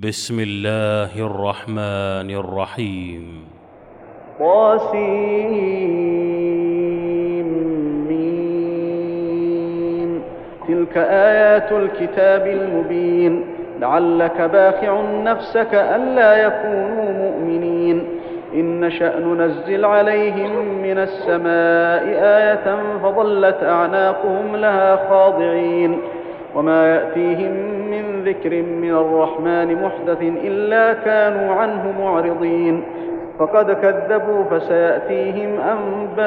بسم الله الرحمن الرحيم. طاسيم. تلك آيات الكتاب المبين. لعلك باخع نفسك ألا يكونوا مؤمنين. إن نشأ ننزل عليهم من السماء آية فظلت أعناقهم لها خاضعين. وما يأتيهم من ذكر من الرحمن محدث إلا كانوا عنه معرضين فقد كذبوا فسيأتيهم أنباء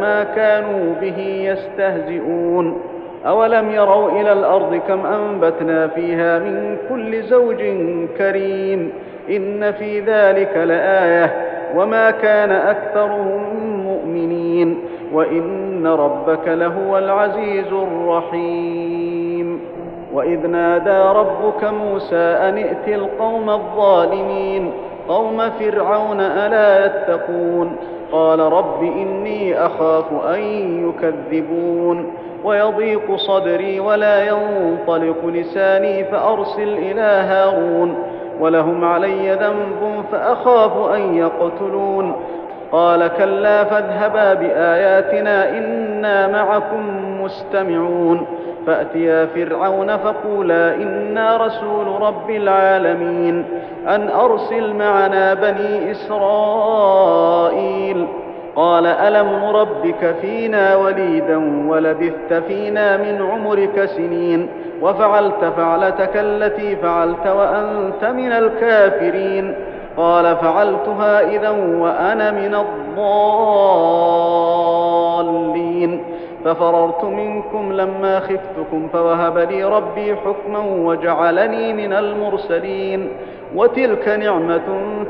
ما كانوا به يستهزئون أولم يروا إلى الأرض كم أنبتنا فيها من كل زوج كريم إن في ذلك لآية وما كان أكثرهم مؤمنين وإن ربك لهو العزيز الرحيم. وإذ نادى ربك موسى أن ائت القوم الظالمين قوم فرعون ألا يتقون؟ قال رب إني أخاف أن يكذبون. ويضيق صدري ولا ينطلق لساني فأرسل إلى هارون. ولهم علي ذنب فأخاف أن يقتلون. قال كلا فاذهبا بآياتنا إنا معكم مستمعون. فأتيا فرعون فقولا إنا رسول رب العالمين. أن أرسل معنا بني إسرائيل. قال ألم نربك فينا وليدا ولبثت فينا من عمرك سنين. وفعلت فعلتك التي فعلت وأنت من الكافرين. قال فعلتها إذا وأنا من الضالين. ففررت منكم لما خفتكم فوهب لي ربي حكما وجعلني من المرسلين. وتلك نعمة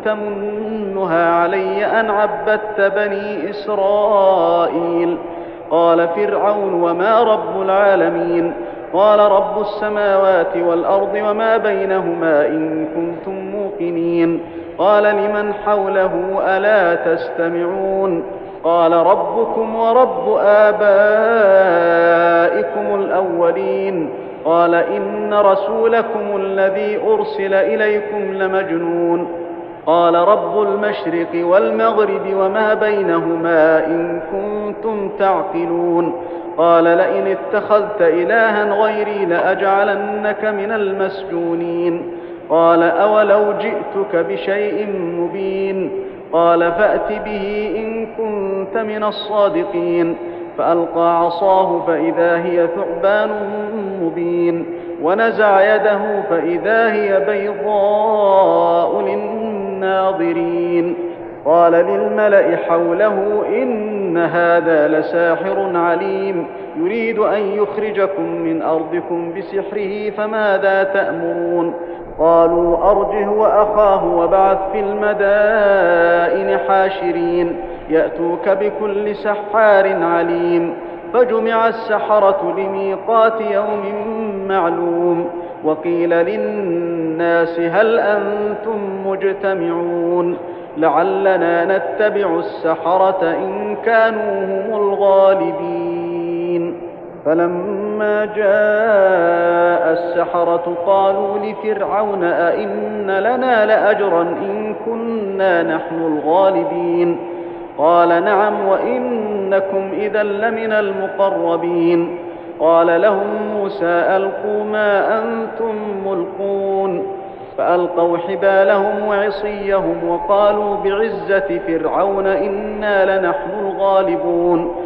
تمنها علي أن عبدت بني إسرائيل. قال فرعون وما رب العالمين؟ قال رب السماوات والأرض وما بينهما إن كنتم موقنين. قال لمن حوله ألا تستمعون قال ربكم ورب آبائكم الأولين قال إن رسولكم الذي أرسل إليكم لمجنون قال رب المشرق والمغرب وما بينهما إن كنتم تعقلون قال لئن اتخذت إلها غيري لأجعلنك من المسجونين قال أولو جئتك بشيء مبين قال فأت به إن كنت من الصادقين فألقى عصاه فإذا هي ثعبان مبين ونزع يده فإذا هي بيضاء للناظرين قال للملأ حوله إن هذا لساحر عليم يريد أن يخرجكم من أرضكم بسحره فماذا تأمرون قالوا أرجه وأخاه وبعث في المدائن حاشرين يأتوك بكل سحار عليم فجمع السحرة لميقات يوم معلوم وقيل للناس هل أنتم مجتمعون؟ لعلنا نتبع السحرة إن كانوا هم الغالبين. فلما جاء السحرة قالوا لفرعون أئن لنا لأجرا إن كنا نحن الغالبين قال نعم وإنكم إذا لمن المقربين قال لهم موسى ألقوا ما أنتم ملقون فألقوا حبالهم وعصيهم وقالوا بعزة فرعون إنا لنحن الغالبون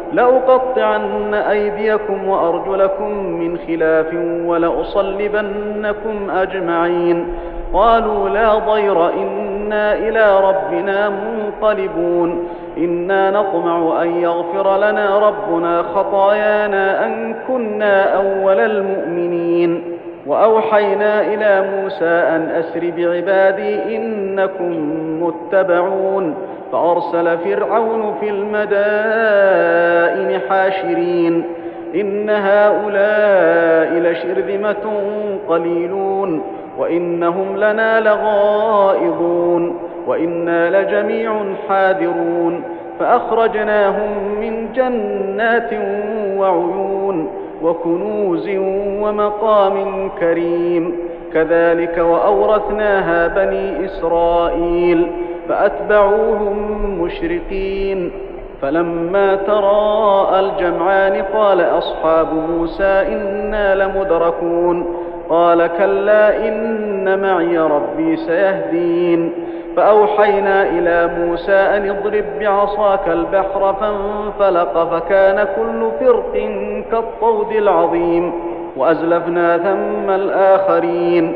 لأقطعن أيديكم وأرجلكم من خلاف ولأصلبنكم أجمعين. قالوا لا ضير إنا إلى ربنا منقلبون. إنا نطمع أن يغفر لنا ربنا خطايانا أن كنا أول المؤمنين. وأوحينا إلى موسى أن أسر بعبادي إنكم متبعون. فأرسل فرعون في المدائن حاشرين إن هؤلاء لشرذمة قليلون وإنهم لنا لغائظون وإنا لجميع حاذرون فأخرجناهم من جنات وعيون وكنوز ومقام كريم كذلك وأورثناها بني إسرائيل فأتبعوهم مشرقين. فلما تراءى الجمعان قال أصحاب موسى إنا لمدركون. قال كلا إن معي ربي سيهدين. فأوحينا إلى موسى أن اضرب بعصاك البحر فانفلق فكان كل فرق كالطود العظيم. وأزلفنا ثم الآخرين.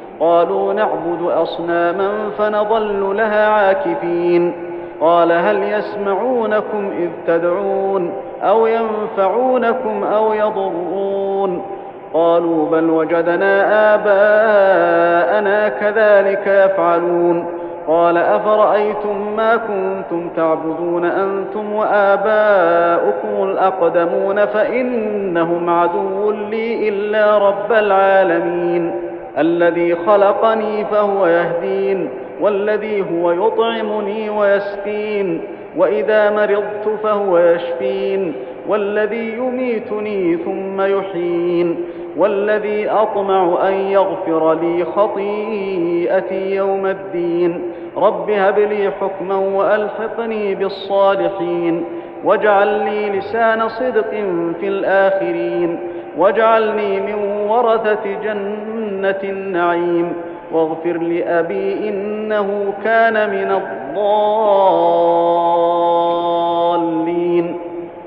قالوا نعبد أصناما فنظل لها عاكفين. قال هل يسمعونكم إذ تدعون أو ينفعونكم أو يضرون؟ قالوا بل وجدنا آباءنا كذلك يفعلون. قال أفرأيتم ما كنتم تعبدون أنتم وآباؤكم الأقدمون فإنهم عدو لي إلا رب العالمين. الذي خلقني فهو يهدين والذي هو يطعمني ويسقين وإذا مرضت فهو يشفين والذي يميتني ثم يحيين والذي أطمع أن يغفر لي خطيئتي يوم الدين. رب هب لي حكما وألحقني بالصالحين واجعل لي لسان صدق في الآخرين واجعلني من ورثة جنة النعيم. واغفر لأبي إنه كان من الضالين.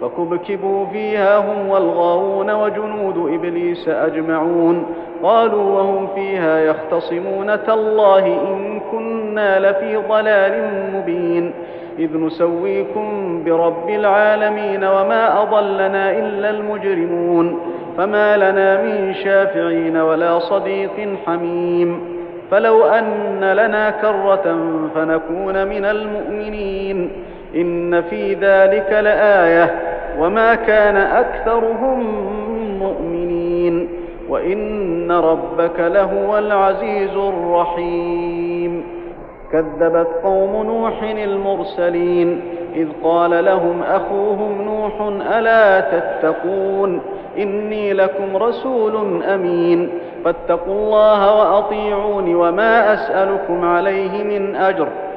فكبكبوا فيها هم والغاوون وجنود إبليس أجمعون. قالوا وهم فيها يختصمون. تالله إن كنا لفي ضلال مبين. إذ نسويكم برب العالمين وما أضلنا إلا المجرمون. فما لنا من شافعين ولا صديق حميم. فلو أن لنا كرة فنكون من المؤمنين. إن في ذلك لآية وما كان أكثرهم مؤمنين وإن ربك لهو العزيز الرحيم. كذبت قوم نوح المرسلين إذ قال لهم أخوهم نوح ألا تتقون إني لكم رسول أمين. فاتقوا الله وأطيعون وما أسألكم عليه من أجر.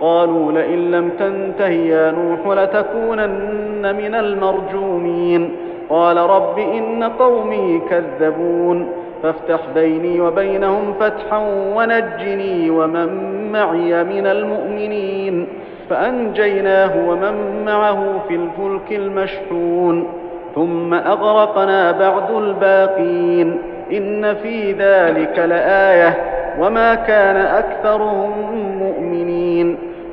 قالوا لئن لم تنته يا نوح لتكونن من المرجومين. قال رب إن قومي كذبون. فافتح بيني وبينهم فتحا ونجني ومن معي من المؤمنين. فأنجيناه ومن معه في الفلك المشحون. ثم أغرقنا بعد الباقين. إن في ذلك لآية. وما كان أكثرهم مؤمنين.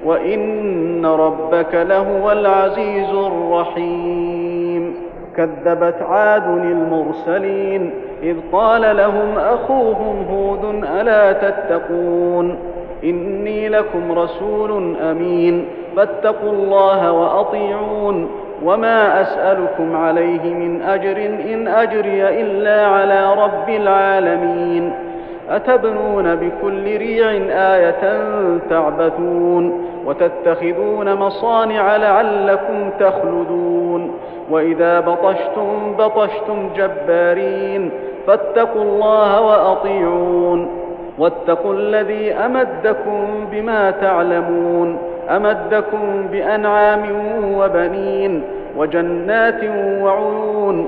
وإن ربك لهو العزيز الرحيم. كذبت عاد المرسلين إذ قال لهم أخوهم هود ألا تتقون؟ إني لكم رسول أمين. فاتقوا الله وأطيعون. وما أسألكم عليه من أجر إن أجري إلا على رب العالمين. أتبنون بكل ريع آية تعبثون وتتخذون مصانع لعلكم تخلدون وإذا بطشتم بطشتم جبارين فاتقوا الله وأطيعون واتقوا الذي أمدكم بما تعلمون أمدكم بأنعام وبنين وجنات وعيون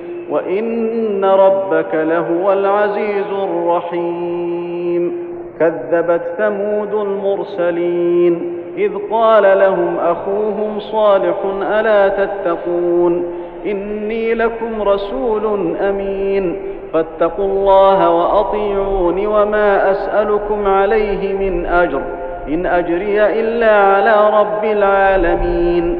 وإن ربك لهو العزيز الرحيم. كذبت ثمود المرسلين إذ قال لهم أخوهم صالح ألا تتقون؟ إني لكم رسول أمين. فاتقوا الله وأطيعون وما أسألكم عليه من أجر إن أجري إلا على رب العالمين.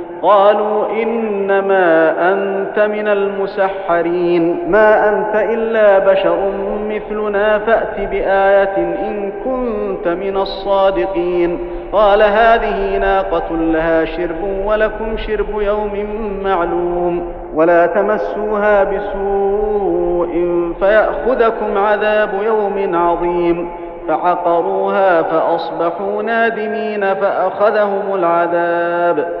قالوا إنما أنت من المسحرين ما أنت إلا بشر مثلنا فأت بآية إن كنت من الصادقين. قال هذه ناقة لها شرب ولكم شرب يوم معلوم ولا تمسوها بسوء فيأخذكم عذاب يوم عظيم. فعقروها فأصبحوا نادمين فأخذهم العذاب.